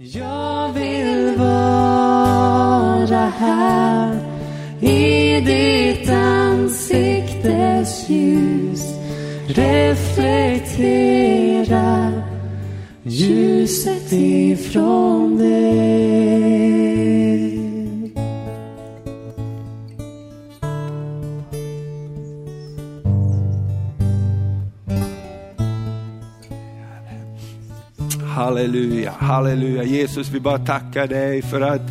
Jag vill vara här i ditt ansiktes ljus. Reflektera ljuset ifrån Halleluja. Jesus, vi bara tackar dig för att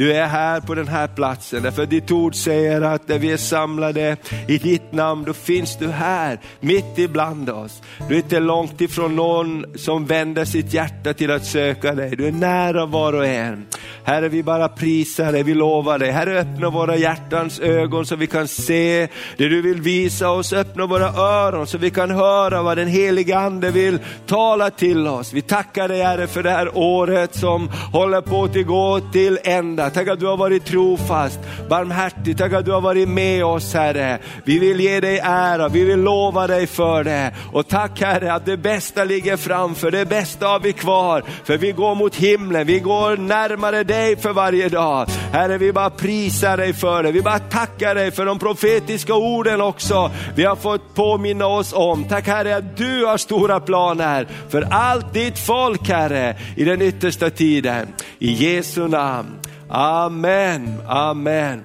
du är här på den här platsen, därför att ditt ord säger att när vi är samlade i ditt namn, då finns du här, mitt ibland oss. Du är inte långt ifrån någon som vänder sitt hjärta till att söka dig. Du är nära var och en. Herre, vi bara prisar dig, vi lovar dig. Herre, öppna våra hjärtans ögon så vi kan se det du vill visa oss. Öppna våra öron så vi kan höra vad den heliga Ande vill tala till oss. Vi tackar dig Herre för det här året som håller på att gå till ända. Tack att du har varit trofast, barmhärtig. Tack att du har varit med oss Herre. Vi vill ge dig ära, vi vill lova dig för det. Och tack Herre att det bästa ligger framför, det bästa har vi kvar. För vi går mot himlen, vi går närmare dig för varje dag. Herre, vi bara prisar dig för det. Vi bara tackar dig för de profetiska orden också. Vi har fått påminna oss om. Tack Herre att du har stora planer för allt ditt folk Herre i den yttersta tiden. I Jesu namn. Amen, amen.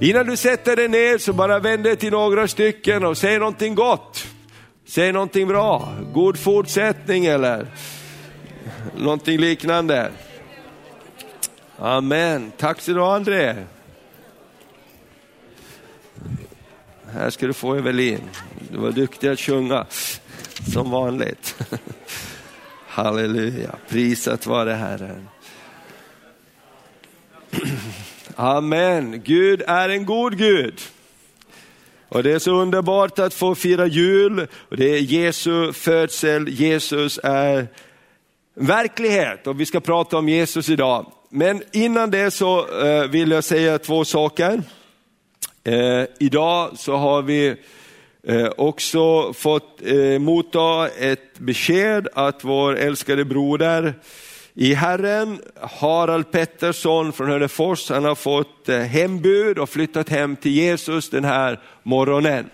Innan du sätter dig ner så bara vänd dig till några stycken och säg någonting gott. Säg någonting bra, god fortsättning eller någonting liknande. Amen. Tack så du ha André. Här ska du få Evelin. Du var duktig att sjunga, som vanligt. Halleluja, prisat vare Herren. Amen, Gud är en god Gud. Och det är så underbart att få fira jul, och det är Jesu födsel, Jesus är verklighet och vi ska prata om Jesus idag. Men innan det så eh, vill jag säga två saker. Eh, idag så har vi eh, också fått motta ett besked att vår älskade broder i Herren, Harald Pettersson från Hörnefors, han har fått eh, hembud och flyttat hem till Jesus den här morgonen.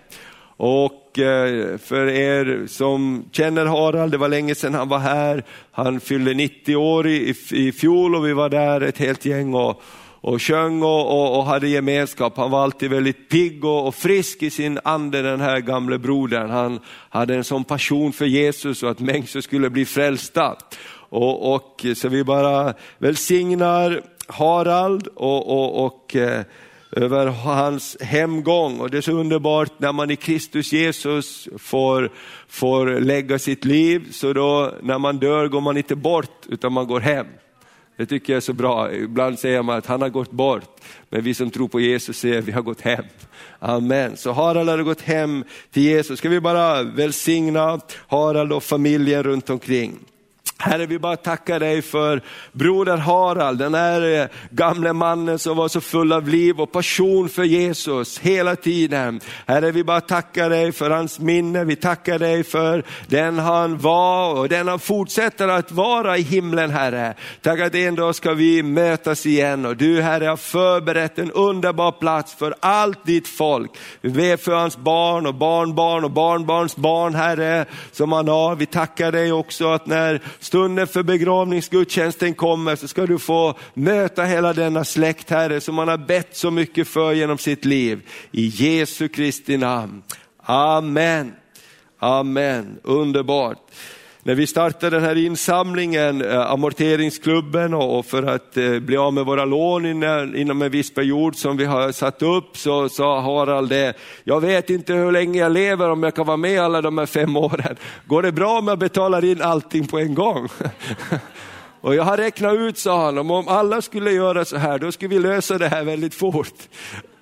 Och eh, för er som känner Harald, det var länge sedan han var här. Han fyllde 90 år i, i fjol och vi var där ett helt gäng och, och sjöng och, och, och, hade gemenskap. Han var alltid väldigt pigg och, och, frisk i sin ande den här gamle brodern. Han hade en sån passion för Jesus och att människor skulle bli frälsta. Och, och så vi bara välsignar Harald och, och, och eh, över hans hemgång. Och det är så underbart när man i Kristus Jesus får, får lägga sitt liv, så då när man dör går man inte bort utan man går hem. Det tycker jag är så bra. Ibland säger man att han har gått bort, men vi som tror på Jesus säger att vi har gått hem. Amen. Så Harald har gått hem till Jesus. Ska vi bara välsigna Harald och familjen runt omkring. Herre, vi bara tackar dig för broder Harald, den här eh, gamle mannen som var så full av liv och passion för Jesus hela tiden. Herre, vi bara tackar dig för hans minne, vi tackar dig för den han var och den han fortsätter att vara i himlen, Herre. Tack att en dag ska vi mötas igen och du Herre har förberett en underbar plats för allt ditt folk. Vi ber för hans barn och barnbarn och barnbarns barn, Herre, som han har. Vi tackar dig också att när stunden för begravningsgudstjänsten kommer så ska du få möta hela denna släkt Herre som man har bett så mycket för genom sitt liv. I Jesu Kristi namn. Amen. Amen, underbart. När vi startade den här insamlingen, eh, amorteringsklubben och för att eh, bli av med våra lån inom en viss period som vi har satt upp, så sa Harald det, jag vet inte hur länge jag lever om jag kan vara med alla de här fem åren. Går det bra om jag betalar in allting på en gång? Och jag har räknat ut, sa han, om alla skulle göra så här, då skulle vi lösa det här väldigt fort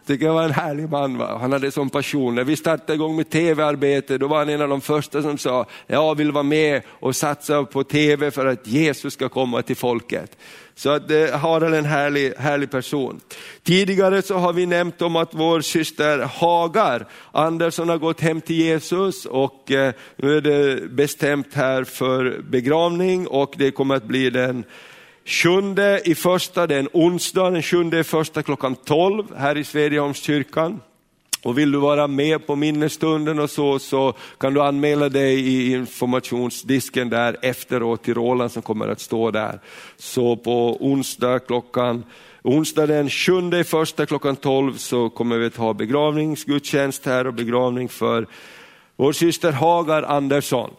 tycker jag var en härlig man. Va? Han hade sån passion. När vi startade igång med tv-arbete, då var han en av de första som sa, jag vill vara med och satsa på tv för att Jesus ska komma till folket. Så att eh, Harald är en härlig, härlig person. Tidigare så har vi nämnt om att vår syster Hagar Andersson har gått hem till Jesus och eh, nu är det bestämt här för begravning och det kommer att bli den sjunde i första, det är en onsdag, den sjunde i första klockan 12 här i Svedjeholmskyrkan. Och vill du vara med på minnesstunden och så, så kan du anmäla dig i informationsdisken där efteråt till Roland som kommer att stå där. Så på onsdag klockan Onsdag den 7 första klockan 12 så kommer vi att ha begravningsgudstjänst här och begravning för vår syster Hagar Andersson.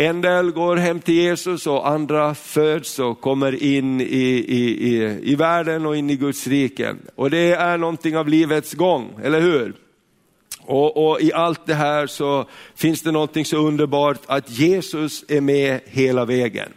En del går hem till Jesus och andra föds och kommer in i, i, i, i världen och in i Guds rike. Och det är någonting av livets gång, eller hur? Och, och, i allt det här så finns det någonting så underbart att Jesus är med hela vägen.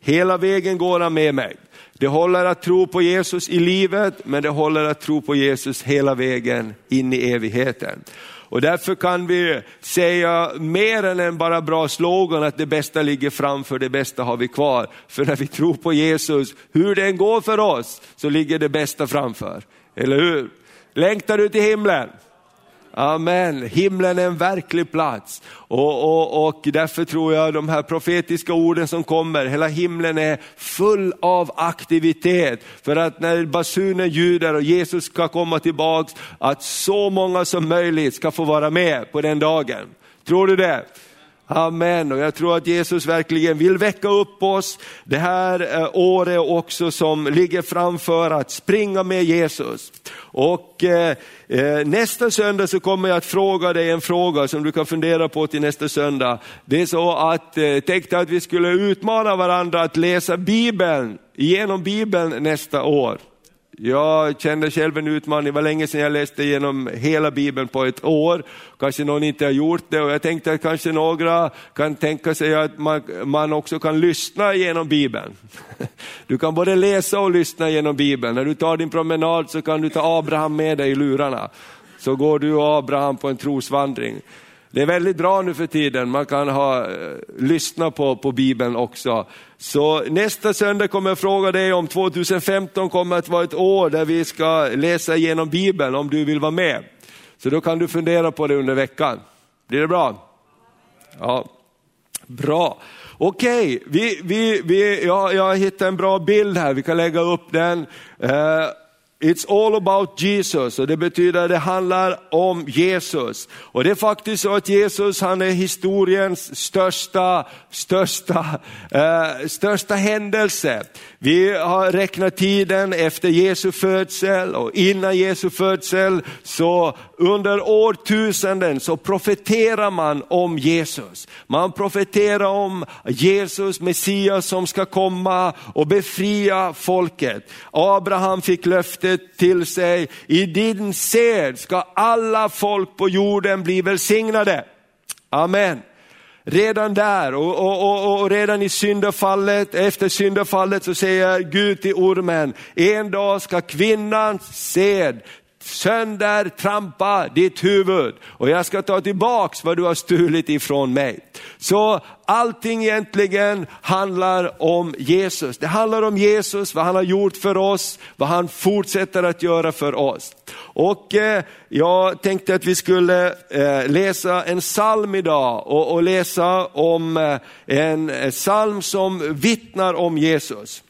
Hela vägen går han med mig. Det håller att tro på Jesus i livet, men det håller att tro på Jesus hela vägen in i evigheten. Och därför kan vi säga mer än en bara bra slogan att det bästa ligger framför, det bästa har vi kvar. För när vi tror på Jesus, hur det än går för oss, så ligger det bästa framför. Eller hur? Längtar du till himlen? Amen, himlen är en verklig plats. Och, och, och därför tror jag de här profetiska orden som kommer, hela himlen är full av aktivitet. För att när basunen ljuder och Jesus ska komma tillbaks, att så många som möjligt ska få vara med på den dagen. Tror du det? Amen, och jag tror att Jesus verkligen vill väcka upp oss det här eh, året också som ligger framför att springa med Jesus. Och eh, eh, nästa söndag så kommer jag att fråga dig en fråga som du kan fundera på till nästa söndag. Det är så att eh, tänkte att vi skulle utmana varandra att läsa Bibeln, genom Bibeln nästa år. Jag kände själv en utmaning, det var länge sedan jag läste igenom hela Bibeln på ett år. Kanske någon inte har gjort det och jag tänkte att kanske några kan tänka sig att man, man också kan lyssna genom Bibeln. Du kan både läsa och lyssna genom Bibeln. När du tar din promenad så kan du ta Abraham med dig i lurarna. Så går du och Abraham på en trosvandring. Det är väldigt bra nu för tiden, man kan ha, eh, lyssna på, på Bibeln också. Så nästa söndag kommer jag fråga dig om 2015 kommer att vara ett år där vi ska läsa igenom Bibeln, om du vill vara med. Så då kan du fundera på det under veckan. Blir det bra? Ja, Bra. Okej, okay. vi, vi, vi, ja, jag hittade en bra bild här, vi kan lägga upp den. Eh, It's all about Jesus och det betyder att det handlar om Jesus. Och det är faktiskt så att Jesus han är historiens största, största, eh, största händelse. Vi har räknat tiden efter Jesu födsel och innan Jesu födsel, så under årtusenden så profeterar man om Jesus. Man profeterar om Jesus, Messias som ska komma och befria folket. Abraham fick löftet till sig, i din sed ska alla folk på jorden bli välsignade. Amen. Redan där och, och, och, och, redan i syndafallet, efter syndafallet så säger Gud till ormen, en dag ska kvinnans sed sönder trampa ditt huvud och jag ska ta tillbaks vad du har stulit ifrån mig. Så allting egentligen handlar om Jesus. Det handlar om Jesus, vad han har gjort för oss, vad han fortsätter att göra för oss. Och eh, jag tänkte att vi skulle eh, läsa en psalm idag och, och läsa om eh, en eh, psalm som vittnar om Jesus.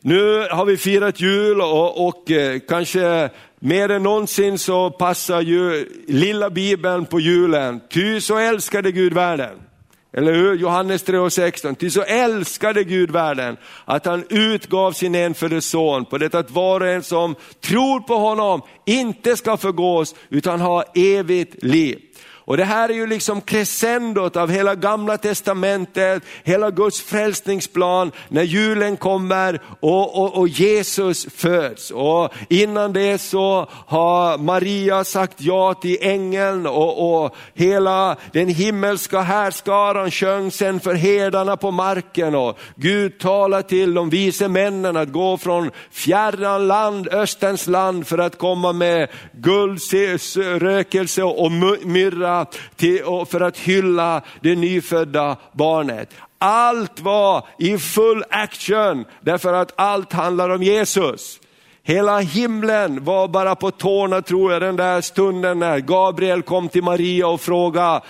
Nu har vi firat jul och, och eh, kanske Mer än någonsin så passar ju lilla bibeln på julen. Ty så älskade Gud världen. Eller hur? Johannes 3.16. Ty så älskade Gud världen att han utgav sin enfödde son på det att var och en som tror på honom inte ska förgås utan ha evigt liv. Och det här är ju liksom crescendot av hela gamla testamentet, hela Guds frälsningsplan när julen kommer och, och, och, Jesus föds. Och innan det så har Maria sagt ja till ängeln och, och hela den himmelska härskaran sjöng sen för herdarna på marken. Och Gud talar till de vise männen att gå från fjärran land, Österns land för att komma med guld, rökelse och myrra till, för att hylla det nyfödda barnet. Allt var i full action därför att allt handlar om Jesus. Hela himlen var bara på tårna tror jag den där stunden när Gabriel kom till Maria och frågade,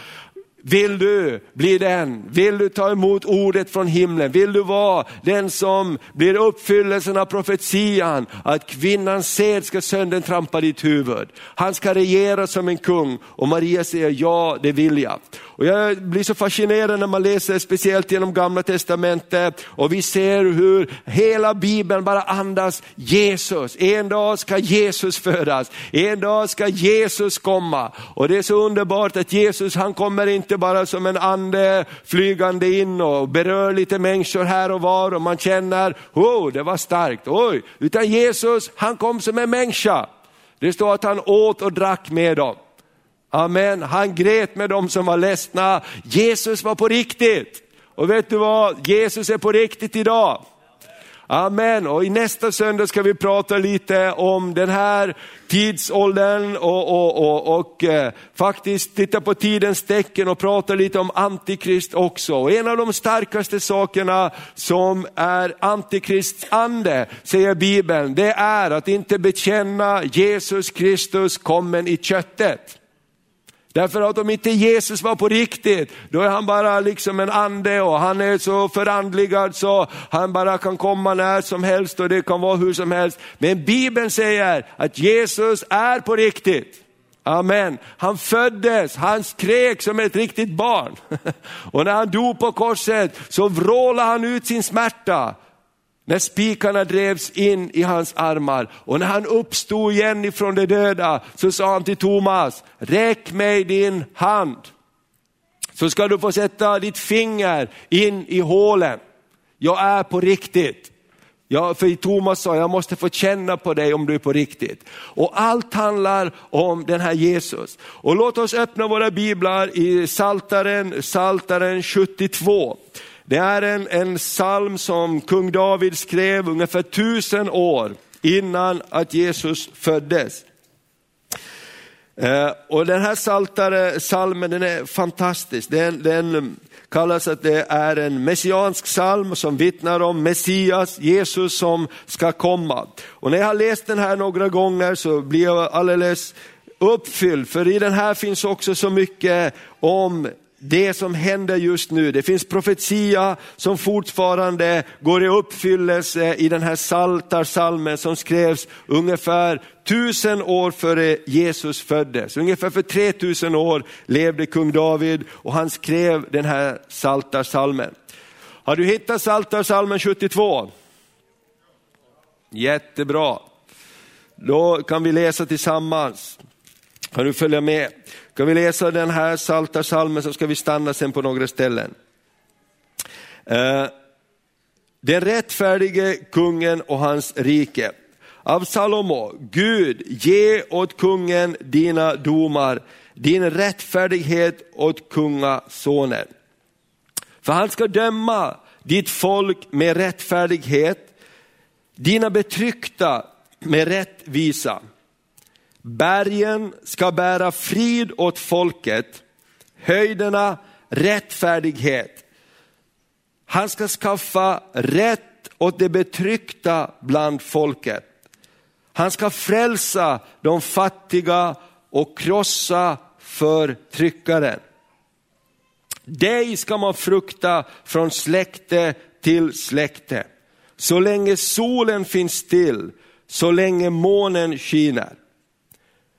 vill du bli den? Vill du ta emot ordet från himlen? Vill du vara den som blir uppfyllelsen av profetian att kvinnans sed ska söndertrampa ditt huvud. Han ska regera som en kung och Maria säger ja, det vill jag. Och jag blir så fascinerad när man läser speciellt genom gamla testamentet och vi ser hur hela bibeln bara andas Jesus. En dag ska Jesus födas, en dag ska Jesus komma. Och det är så underbart att Jesus han kommer inte bara som en ande flygande in och berör lite människor här och var och man känner, oh det var starkt, oj. Utan Jesus han kom som en människa. Det står att han åt och drack med dem. Amen. Han grät med dem som var ledsna. Jesus var på riktigt. Och vet du vad, Jesus är på riktigt idag. Amen. Och i nästa söndag ska vi prata lite om den här tidsåldern och, och, och, och eh, faktiskt titta på tidens tecken och prata lite om antikrist också. Och en av de starkaste sakerna som är antikrists ande, säger Bibeln, det är att inte bekänna Jesus Kristus kommen i köttet. Därför att om inte Jesus var på riktigt, då är han bara liksom en ande och han är så förandligad så han bara kan komma när som helst och det kan vara hur som helst. Men Bibeln säger att Jesus är på riktigt. Amen. Han föddes, han skrek som ett riktigt barn. Och när han dog på korset så vrålade han ut sin smärta. När spikarna drevs in i hans armar och när han uppstod igen ifrån de döda så sa han till Thomas, räck mig din hand. Så ska du få sätta ditt finger in i hålen. Jag är på riktigt. Ja, för Thomas sa, jag måste få känna på dig om du är på riktigt. Och allt handlar om den här Jesus. Och låt oss öppna våra biblar i Saltaren, Saltaren 72. Det är en, en psalm som kung David skrev ungefär tusen år innan att Jesus föddes. Eh, och den här saltare, salmen den är fantastisk. Den, den kallas att det är en messiansk psalm som vittnar om Messias, Jesus som ska komma. Och när jag har läst den här några gånger så blir jag alldeles uppfylld, för i den här finns också så mycket om det som händer just nu. Det finns profetia som fortfarande går i uppfyllelse i den här saltarsalmen som skrevs ungefär tusen år före Jesus föddes. Ungefär för 3000 år levde kung David och han skrev den här saltarsalmen. Har du hittat saltarsalmen 72? Jättebra. Då kan vi läsa tillsammans. Kan du följa med? Ska vi läsa den här salta salmen så ska vi stanna sen på några ställen. Eh, den rättfärdige kungen och hans rike. Av Salomo, Gud ge åt kungen dina domar, din rättfärdighet åt kungasonen. För han ska döma ditt folk med rättfärdighet, dina betryckta med rättvisa. Bergen ska bära frid åt folket, höjderna rättfärdighet. Han ska skaffa rätt åt de betryckta bland folket. Han ska frälsa de fattiga och krossa förtryckaren. Dig ska man frukta från släkte till släkte. Så länge solen finns till, så länge månen skiner.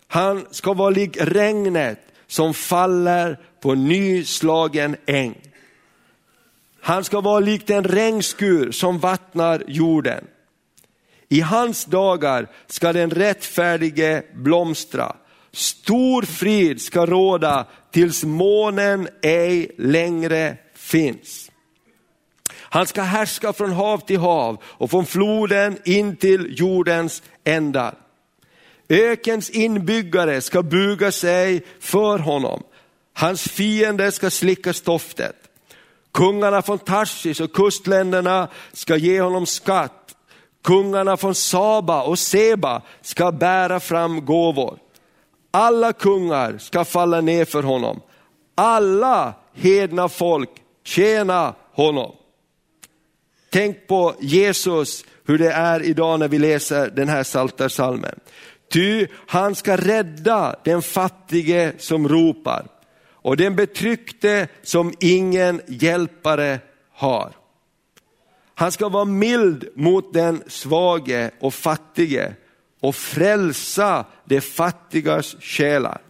Han ska vara lik regnet som faller på nyslagen äng. Han ska vara lik den regnskur som vattnar jorden. I hans dagar ska den rättfärdige blomstra. Stor frid ska råda tills månen ej längre finns. Han ska härska från hav till hav och från floden in till jordens ändar. Ökens inbyggare ska buga sig för honom. Hans fiender ska slicka stoftet. Kungarna från Tarsis och kustländerna ska ge honom skatt. Kungarna från Saba och Seba ska bära fram gåvor. Alla kungar ska falla ner för honom. Alla hedna folk tjäna honom. Tänk på Jesus, hur det är idag när vi läser den här saltarsalmen. Ty han ska rädda den fattige som ropar och den betryckte som ingen hjälpare har. Han ska vara mild mot den svage och fattige och frälsa de fattigas själar.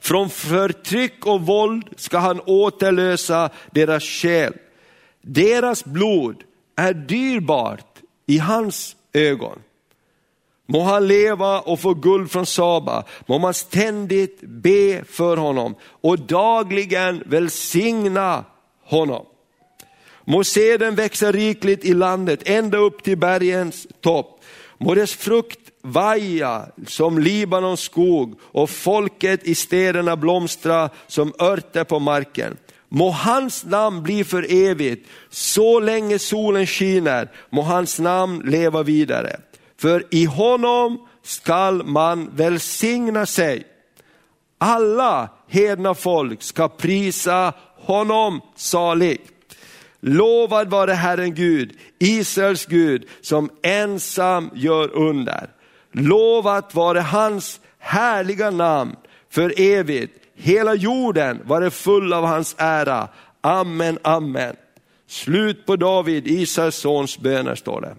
Från förtryck och våld ska han återlösa deras själ. Deras blod är dyrbart i hans ögon. Må han leva och få guld från Saba, må man ständigt be för honom och dagligen välsigna honom. Må seden växa rikligt i landet ända upp till bergens topp. Må dess frukt vaja som Libanons skog och folket i städerna blomstra som örter på marken. Må hans namn bli för evigt, så länge solen skiner, må hans namn leva vidare. För i honom skall man välsigna sig. Alla hedna folk ska prisa honom salig. Lovad vare Herren Gud, Israels Gud, som ensam gör under. Lovat vare hans härliga namn för evigt. Hela jorden vare full av hans ära. Amen, amen. Slut på David, Israels sons böner står det.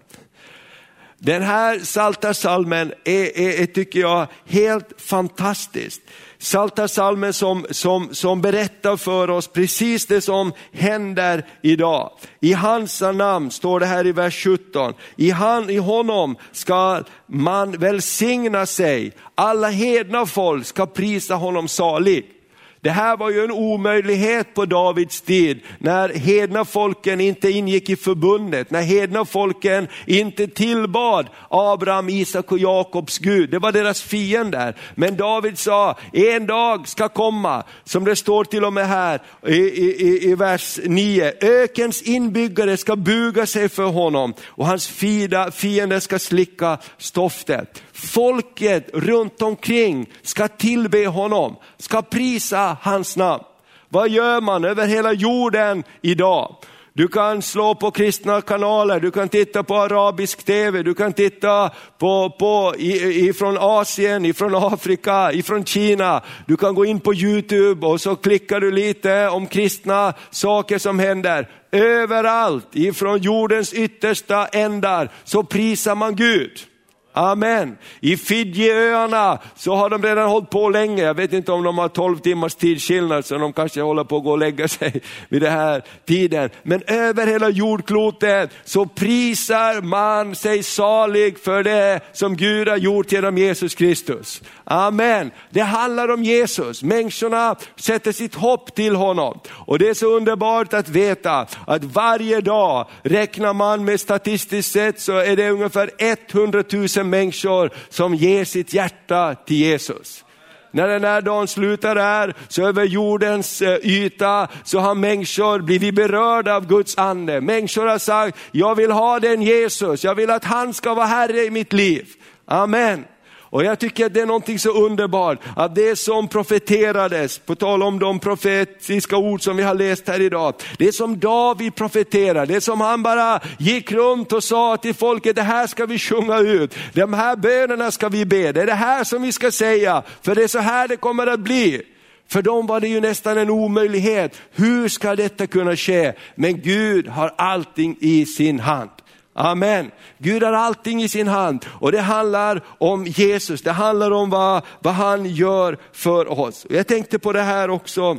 Den här salta salmen är, är, är, tycker jag, helt fantastisk. Salta salmen som, som, som berättar för oss precis det som händer idag. I hans namn står det här i vers 17. I, han, I honom ska man välsigna sig. Alla hedna folk ska prisa honom salig. Det här var ju en omöjlighet på Davids tid, när hedna folken inte ingick i förbundet, när hedna folken inte tillbad Abraham, Isak och Jakobs Gud. Det var deras fiender. Men David sa, en dag ska komma, som det står till och med här i, i, i vers 9, ökens inbyggare ska buga sig för honom och hans fiender ska slicka stoftet. Folket runt omkring ska tillbe honom, ska prisa hans namn. Vad gör man över hela jorden idag? Du kan slå på kristna kanaler, du kan titta på arabisk tv, du kan titta på, på ifrån Asien, ifrån Afrika, ifrån Kina. Du kan gå in på Youtube och så klickar du lite om kristna saker som händer. Överallt, ifrån jordens yttersta ändar, så prisar man Gud. Amen. I Fidjiöarna så har de redan hållit på länge. Jag vet inte om de har 12 timmars tidsskillnad så de kanske håller på att gå och lägga sig vid den här tiden. Men över hela jordklotet så prisar man sig salig för det som Gud har gjort genom Jesus Kristus. Amen. Det handlar om Jesus. Människorna sätter sitt hopp till honom. Och det är så underbart att veta att varje dag räknar man med statistiskt sett så är det ungefär 100 000 människor som ger sitt hjärta till Jesus. När den här dagen slutar här, så över jordens eh, yta, så har människor blivit berörda av Guds ande. Människor har sagt, jag vill ha den Jesus, jag vill att han ska vara Herre i mitt liv. Amen. Och jag tycker att det är någonting så underbart, att det som profeterades, på tal om de profetiska ord som vi har läst här idag, det som David profeterade, det som han bara gick runt och sa till folket, det här ska vi sjunga ut, de här bönerna ska vi be, det är det här som vi ska säga, för det är så här det kommer att bli. För dem var det ju nästan en omöjlighet. Hur ska detta kunna ske? Men Gud har allting i sin hand. Amen. Gud har allting i sin hand och det handlar om Jesus, det handlar om vad, vad han gör för oss. Jag tänkte på det här också,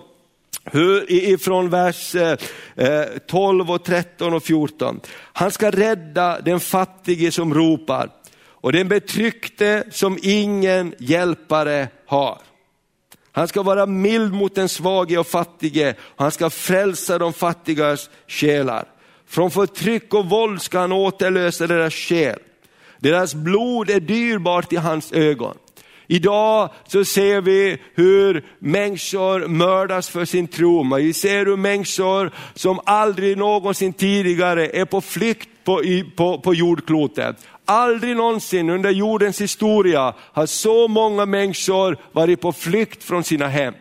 hur, ifrån vers eh, eh, 12 och 13 och 14. Han ska rädda den fattige som ropar och den betryckte som ingen hjälpare har. Han ska vara mild mot den svage och fattige, och han ska frälsa de fattigas själar. Från förtryck och våld ska han återlösa deras själ. Deras blod är dyrbart i hans ögon. Idag så ser vi hur människor mördas för sin tro. Vi ser hur människor som aldrig någonsin tidigare är på flykt på, på, på jordklotet. Aldrig någonsin under jordens historia har så många människor varit på flykt från sina hem.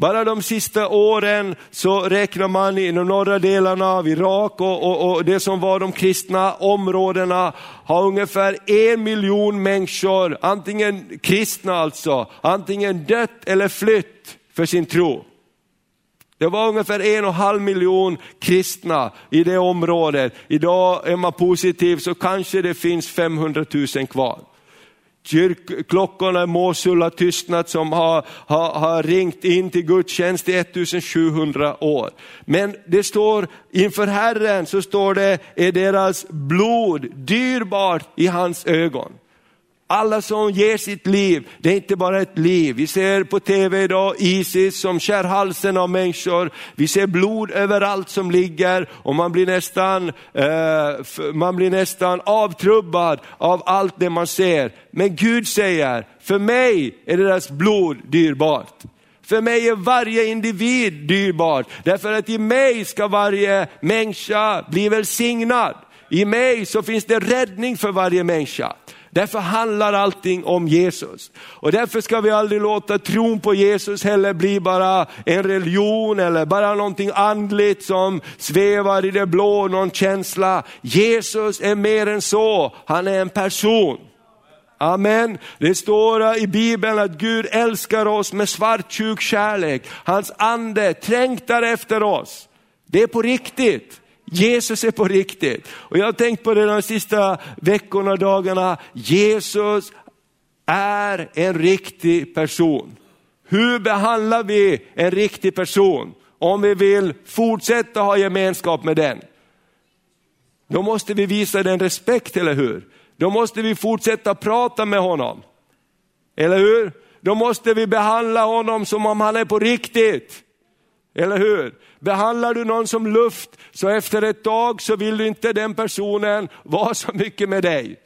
Bara de sista åren så räknar man i de norra delarna av Irak och, och, och, det som var de kristna områdena har ungefär en miljon människor, antingen kristna alltså, antingen dött eller flytt för sin tro. Det var ungefär en och en halv miljon kristna i det området. Idag är man positiv så kanske det finns 500 000 kvar. Kyrkklockorna i Mosul har tystnat som har, har, har ringt in till gudstjänst i 1700 år. Men det står inför Herren så står det, är deras blod dyrbart i hans ögon. Alla som ger sitt liv, det är inte bara ett liv. Vi ser på tv idag Isis som skär halsen av människor. Vi ser blod överallt som ligger och man blir nästan, eh, man blir nästan avtrubbad av allt det man ser. Men Gud säger, för mig är deras blod dyrbart. För mig är varje individ dyrbart, därför att i mig ska varje människa bli välsignad. I mig så finns det räddning för varje människa. Därför handlar allting om Jesus. Och därför ska vi aldrig låta tron på Jesus heller bli bara en religion eller bara någonting andligt som svävar i det blå, någon känsla. Jesus är mer än så, han är en person. Amen. Det står i Bibeln att Gud älskar oss med svartsjuk kärlek. Hans ande trängtar efter oss. Det är på riktigt. Jesus är på riktigt. Och jag har tänkt på det de sista veckorna och dagarna. Jesus är en riktig person. Hur behandlar vi en riktig person? Om vi vill fortsätta ha gemenskap med den. Då måste vi visa den respekt, eller hur? Då måste vi fortsätta prata med honom. Eller hur? Då måste vi behandla honom som om han är på riktigt. Eller hur? Behandlar du någon som luft, så efter ett tag så vill du inte den personen vara så mycket med dig.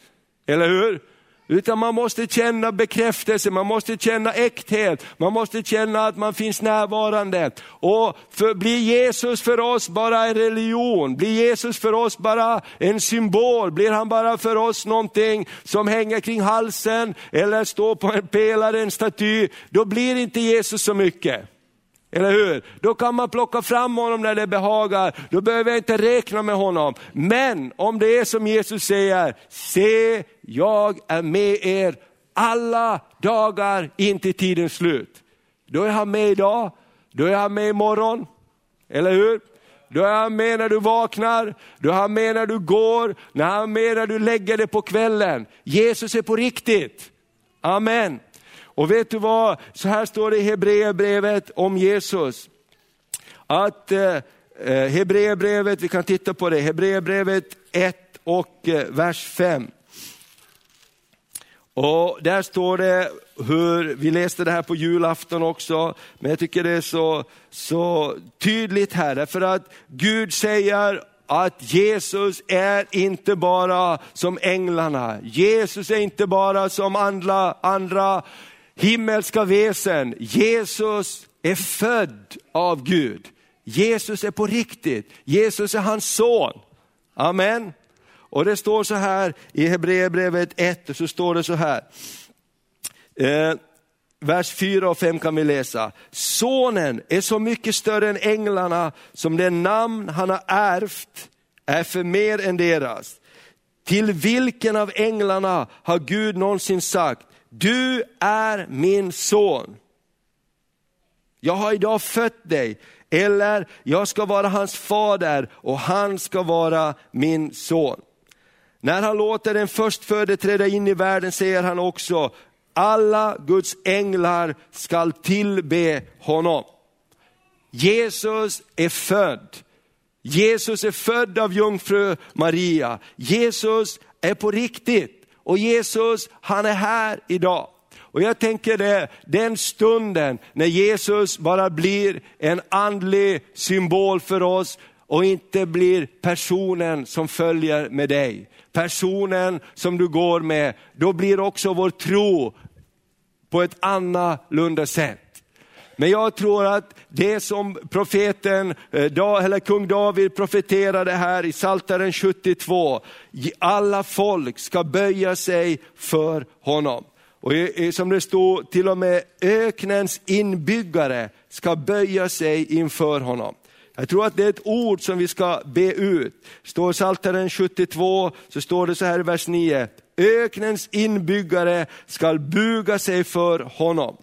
Eller hur? Utan man måste känna bekräftelse, man måste känna äkthet, man måste känna att man finns närvarande. Och för, blir Jesus för oss bara en religion, blir Jesus för oss bara en symbol, blir han bara för oss någonting som hänger kring halsen eller står på en pelare, en staty, då blir inte Jesus så mycket. Eller hur? Då kan man plocka fram honom när det behagar, då behöver jag inte räkna med honom. Men om det är som Jesus säger, se jag är med er alla dagar in till tidens slut. Då är han med idag, då är han med imorgon. Eller hur? Då är han med när du vaknar, då är han med när du går, när han är med när du lägger dig på kvällen. Jesus är på riktigt. Amen. Och vet du vad, så här står det i Hebreerbrevet om Jesus. Att eh, eh Hebreerbrevet, vi kan titta på det, Hebreerbrevet 1 och eh, vers 5. Och där står det hur, vi läste det här på julafton också, men jag tycker det är så, så tydligt här, därför att Gud säger att Jesus är inte bara som änglarna, Jesus är inte bara som andra, andra himmelska väsen. Jesus är född av Gud. Jesus är på riktigt. Jesus är hans son. Amen. Och det står så här i Hebreerbrevet 1, så står det så här. Eh, vers 4 och 5 kan vi läsa. Sonen är så mycket större än änglarna som det namn han har ärvt är för mer än deras. Till vilken av änglarna har Gud någonsin sagt, du är min son. Jag har idag fött dig, eller jag ska vara hans fader och han ska vara min son. När han låter den förstfödde träda in i världen säger han också, alla Guds änglar skall tillbe honom. Jesus är född. Jesus är född av jungfru Maria. Jesus är på riktigt. Och Jesus, han är här idag. Och jag tänker det, den stunden när Jesus bara blir en andlig symbol för oss och inte blir personen som följer med dig. Personen som du går med, då blir också vår tro på ett annorlunda sätt. Men jag tror att det som profeten, eh, eller kung David profeterade här i Saltaren 72, alla folk ska böja sig för honom. Och som det står, till och med öknens inbyggare ska böja sig inför honom. Jag tror att det är ett ord som vi ska be ut. Står Psaltaren 72 så står det så här i vers 9. Öknens inbyggare ska buga sig för honom.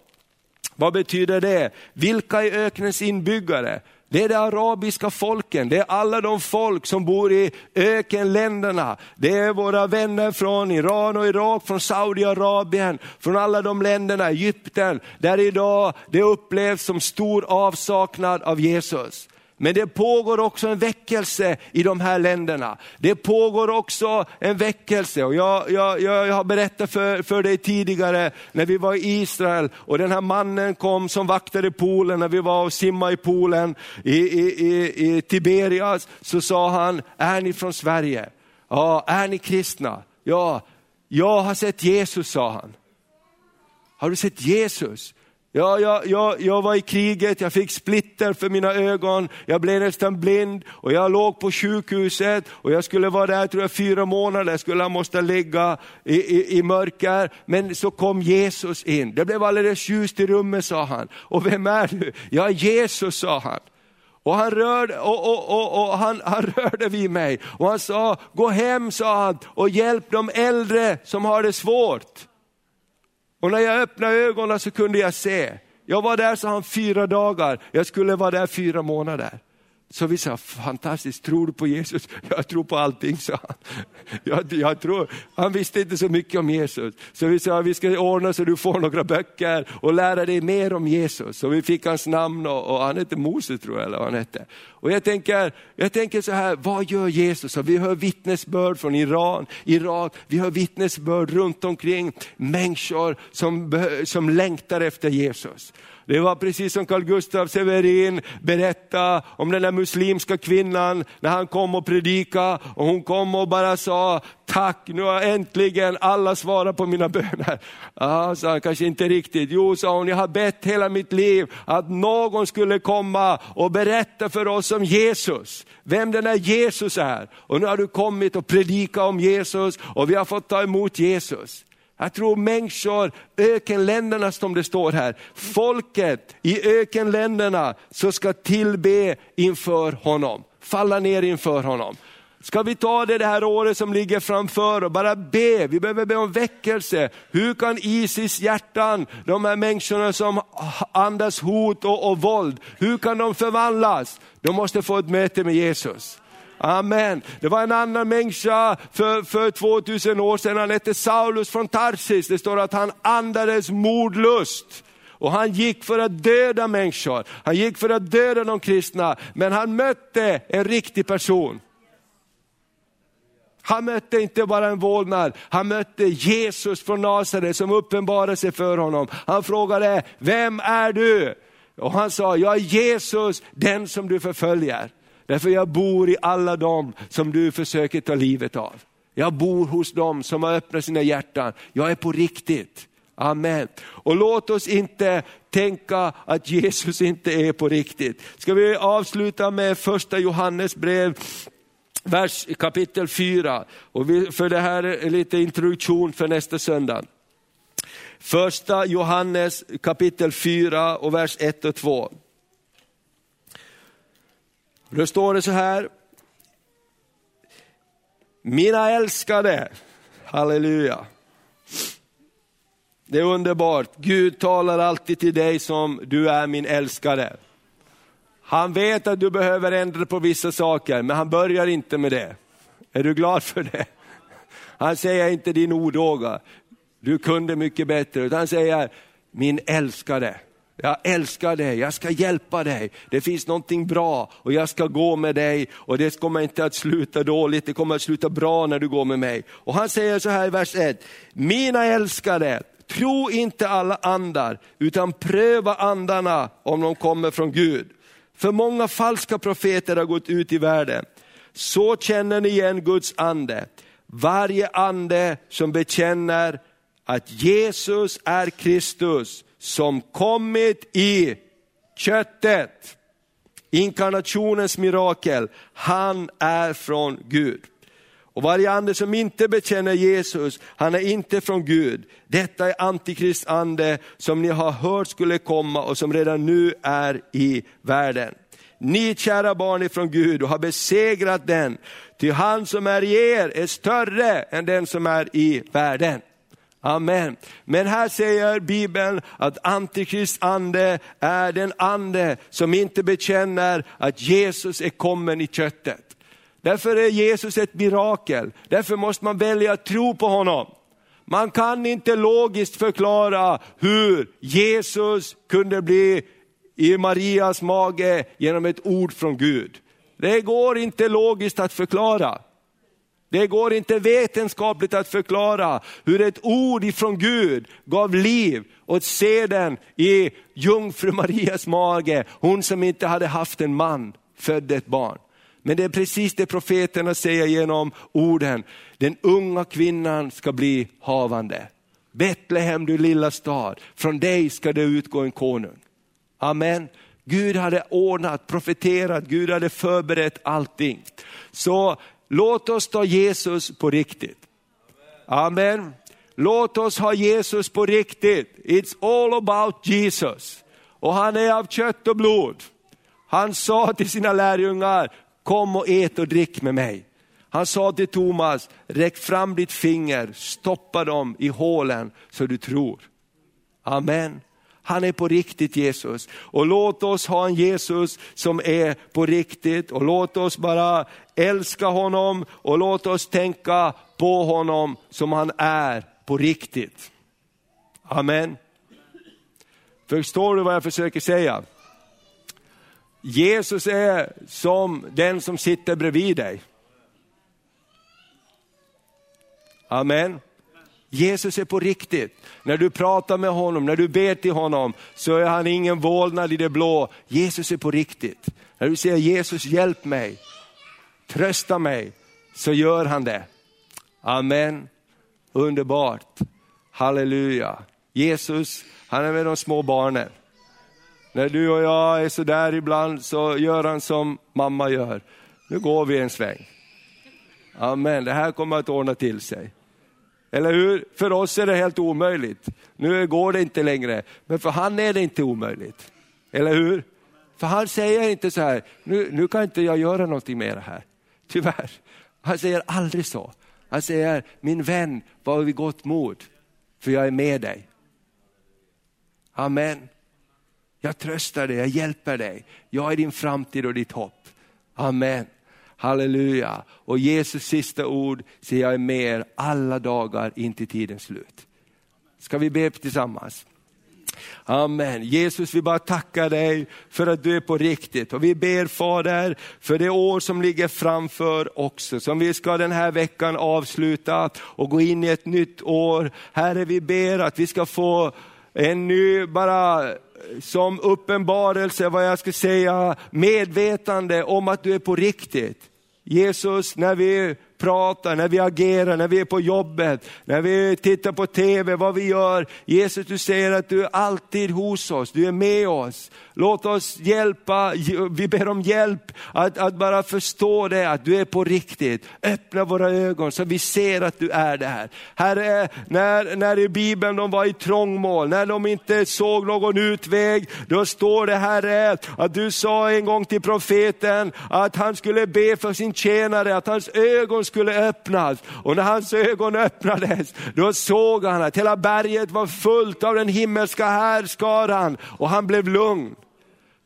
Vad betyder det? Vilka är öknens inbyggare? Det är de arabiska folken, det är alla de folk som bor i ökenländerna. Det är våra vänner från Iran och Irak, från Saudiarabien, från alla de länderna, Egypten, där idag det upplevs som stor avsaknad av Jesus. Men det pågår också en väckelse i de här länderna. Det pågår också en väckelse. Och jag, jag, jag har berättat för, för dig tidigare när vi var i Israel och den här mannen kom som vaktade poolen när vi var och simmade i poolen i, i, i, i Tiberias. Så sa han, är ni från Sverige? Ja, är ni kristna? Ja, jag har sett Jesus, sa han. Har du sett Jesus? Ja, jag, jag, jag var i kriget, jag fick splitter för mina ögon, jag blev nästan blind och jag låg på sjukhuset och jag skulle vara där tror jag, fyra månader, skulle jag måste ligga i, i, i mörker. Men så kom Jesus in, det blev alldeles ljust i rummet sa han. Och vem är du? Ja, Jesus sa han. Och han rörde, och, och, och, och han, han rörde vid mig och han sa, gå hem sa han och hjälp de äldre som har det svårt. Och när jag öppnade ögonen så kunde jag se. Jag var där, sa han, fyra dagar. Jag skulle vara där fyra månader. Så vi sa, fantastiskt, tror du på Jesus? Jag tror på allting, sa han. Jag, jag tror. Han visste inte så mycket om Jesus. Så vi sa, vi ska ordna så du får några böcker och lära dig mer om Jesus. Så vi fick hans namn och, och han hette Mose tror jag, eller vad han hette. Och jag tänker, jag tänker så här, vad gör Jesus? Och vi hör vittnesbörd från Iran, Irak, vi hör vittnesbörd runt omkring människor som, som längtar efter Jesus. Det var precis som Carl Gustaf Severin berättade om den där muslimska kvinnan när han kom och predikade och hon kom och bara sa, tack nu har äntligen alla svarat på mina böner. Ja, sa han, kanske inte riktigt. Jo, sa hon, jag har bett hela mitt liv att någon skulle komma och berätta för oss om Jesus. Vem den här Jesus är. Och nu har du kommit och predikat om Jesus och vi har fått ta emot Jesus. Jag tror människor, ökenländerna som det står här, folket i ökenländerna som ska tillbe inför honom, falla ner inför honom. Ska vi ta det det här året som ligger framför och bara be, vi behöver be om väckelse. Hur kan Isis hjärtan, de här människorna som andas hot och, och våld, hur kan de förvandlas? De måste få ett möte med Jesus. Amen. Det var en annan människa för, för 2000 år sedan, han hette Saulus från Tarsis. Det står att han andades mordlust. Och han gick för att döda människor, han gick för att döda de kristna, men han mötte en riktig person. Han mötte inte bara en vålnad, han mötte Jesus från Nasaret som uppenbarade sig för honom. Han frågade, vem är du? Och han sa, jag är Jesus, den som du förföljer. Därför jag bor i alla dem som du försöker ta livet av. Jag bor hos dem som har öppnat sina hjärtan. Jag är på riktigt. Amen. Och låt oss inte tänka att Jesus inte är på riktigt. Ska vi avsluta med första Johannes brev vers, kapitel 4. Och vi, för det här är lite introduktion för nästa söndag. Första Johannes kapitel 4 och vers 1 och 2. Då står det så här. Mina älskade, halleluja. Det är underbart, Gud talar alltid till dig som du är min älskade. Han vet att du behöver ändra på vissa saker, men han börjar inte med det. Är du glad för det? Han säger inte din odåga, du kunde mycket bättre, utan han säger min älskade. Jag älskar dig, jag ska hjälpa dig. Det finns någonting bra och jag ska gå med dig och det kommer inte att sluta dåligt, det kommer att sluta bra när du går med mig. Och han säger så här i vers 1, mina älskade, tro inte alla andar utan pröva andarna om de kommer från Gud. För många falska profeter har gått ut i världen. Så känner ni igen Guds ande. Varje ande som bekänner att Jesus är Kristus som kommit i köttet. Inkarnationens mirakel, han är från Gud. Och varje ande som inte bekänner Jesus, han är inte från Gud. Detta är antikrist ande som ni har hört skulle komma och som redan nu är i världen. Ni kära barn är från Gud och har besegrat den, ty han som är i er är större än den som är i världen. Amen. Men här säger Bibeln att Antikrist ande är den ande som inte bekänner att Jesus är kommen i köttet. Därför är Jesus ett mirakel, därför måste man välja att tro på honom. Man kan inte logiskt förklara hur Jesus kunde bli i Marias mage genom ett ord från Gud. Det går inte logiskt att förklara. Det går inte vetenskapligt att förklara hur ett ord ifrån Gud gav liv åt seden i jungfru Marias mage. Hon som inte hade haft en man födde ett barn. Men det är precis det profeterna säger genom orden. Den unga kvinnan ska bli havande. Betlehem du lilla stad, från dig ska det utgå en konung. Amen. Gud hade ordnat, profeterat, Gud hade förberett allting. Så låt oss ta Jesus på riktigt. Amen. Låt oss ha Jesus på riktigt. It's all about Jesus. Och han är av kött och blod. Han sa till sina lärjungar, kom och ät och drick med mig. Han sa till Thomas, räck fram ditt finger, stoppa dem i hålen så du tror. Amen. Han är på riktigt Jesus. Och låt oss ha en Jesus som är på riktigt och låt oss bara älska honom och låt oss tänka på honom som han är på riktigt. Amen. Förstår du vad jag försöker säga? Jesus är som den som sitter bredvid dig. Amen. Jesus är på riktigt. När du pratar med honom, när du ber till honom, så är han ingen vålnad i det blå. Jesus är på riktigt. När du säger Jesus hjälp mig, trösta mig, så gör han det. Amen. Underbart. Halleluja. Jesus, han är med de små barnen. När du och jag är sådär ibland så gör han som mamma gör. Nu går vi en sväng. Amen, det här kommer att ordna till sig. Eller hur? För oss är det helt omöjligt. Nu går det inte längre, men för han är det inte omöjligt. Eller hur? För han säger inte så här, nu, nu kan inte jag göra någonting mer här. Tyvärr. Han säger aldrig så. Han säger, min vän, var vid gott mod, för jag är med dig. Amen. Jag tröstar dig, jag hjälper dig. Jag är din framtid och ditt hopp. Amen. Halleluja. Och Jesus sista ord säger jag är med er alla dagar in till tidens slut. Ska vi be tillsammans? Amen. Jesus, vi bara tackar dig för att du är på riktigt. Och vi ber Fader för det år som ligger framför också, som vi ska den här veckan avsluta och gå in i ett nytt år. Herre, vi ber att vi ska få en ny, bara som uppenbarelse, vad jag ska säga, medvetande om att du är på riktigt. Jesus, när vi pratar, när vi agerar, när vi är på jobbet, när vi tittar på TV, vad vi gör. Jesus, du säger att du är alltid hos oss, du är med oss. Låt oss hjälpa, vi ber om hjälp att, att bara förstå det, att du är på riktigt. Öppna våra ögon så vi ser att du är där. Herre, när, när i Bibeln de var i trångmål, när de inte såg någon utväg, då står det Herre, att du sa en gång till profeten att han skulle be för sin tjänare, att hans ögon skulle öppnas. Och när hans ögon öppnades, då såg han att hela berget var fullt av den himmelska härskaran och han blev lugn.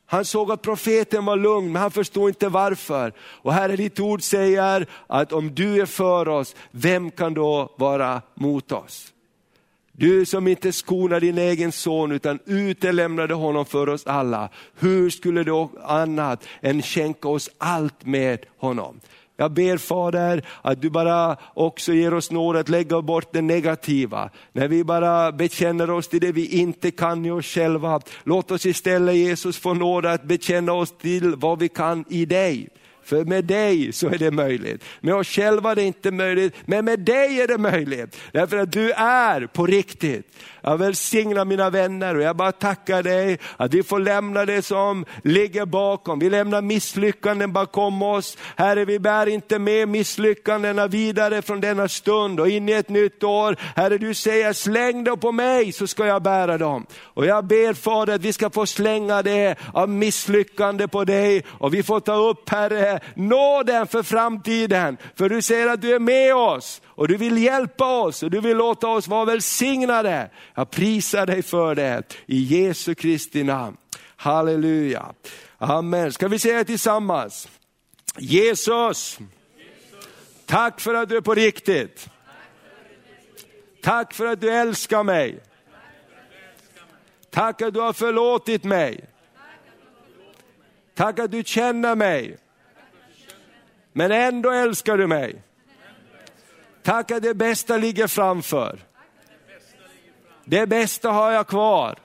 Han såg att profeten var lugn, men han förstod inte varför. Och Herre, ditt ord säger att om du är för oss, vem kan då vara mot oss? Du som inte skonar din egen son utan utelämnade honom för oss alla. Hur skulle du annat än skänka oss allt med honom? Jag ber Fader att du bara också ger oss nåd att lägga bort det negativa. När vi bara bekänner oss till det vi inte kan i oss själva. Låt oss istället Jesus få nåd att bekänna oss till vad vi kan i dig. För med dig så är det möjligt. Med oss själva är det inte möjligt, men med dig är det möjligt. Därför att du är på riktigt. Jag välsignar mina vänner och jag bara tackar dig att vi får lämna det som ligger bakom. Vi lämnar misslyckanden bakom oss. Herre, vi bär inte med misslyckandena vidare från denna stund och in i ett nytt år. Herre, du säger släng dem på mig så ska jag bära dem. Och jag ber Fader att vi ska få slänga det av misslyckande på dig och vi får ta upp Herre nåden för framtiden. För du säger att du är med oss och du vill hjälpa oss och du vill låta oss vara välsignade. Jag prisar dig för det i Jesu Kristi namn. Halleluja. Amen. Ska vi säga tillsammans? Jesus, tack för att du är på riktigt. Tack för att du älskar mig. Tack att du har förlåtit mig. Tack att du känner mig. Men ändå älskar du mig. Tack att det bästa ligger framför. Det bästa har jag kvar.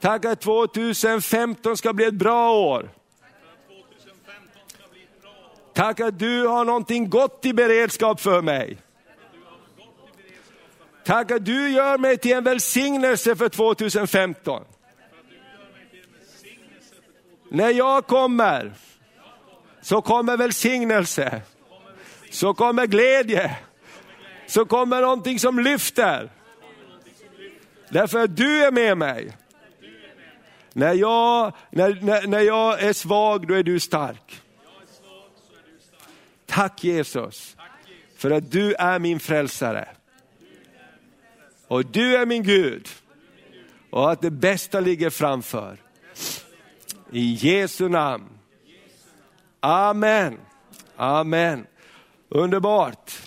Tack att 2015 ska bli ett bra år. Tack att du har någonting gott i beredskap för mig. Tack att du gör mig till en välsignelse för 2015. När jag kommer så kommer välsignelse, så kommer glädje, så kommer någonting som lyfter. Därför att du är med mig. När jag, när, när, när jag är svag, då är du stark. Tack Jesus, för att du är min frälsare. Och du är min Gud. Och att det bästa ligger framför. I Jesu namn. Amen. Amen. Underbart.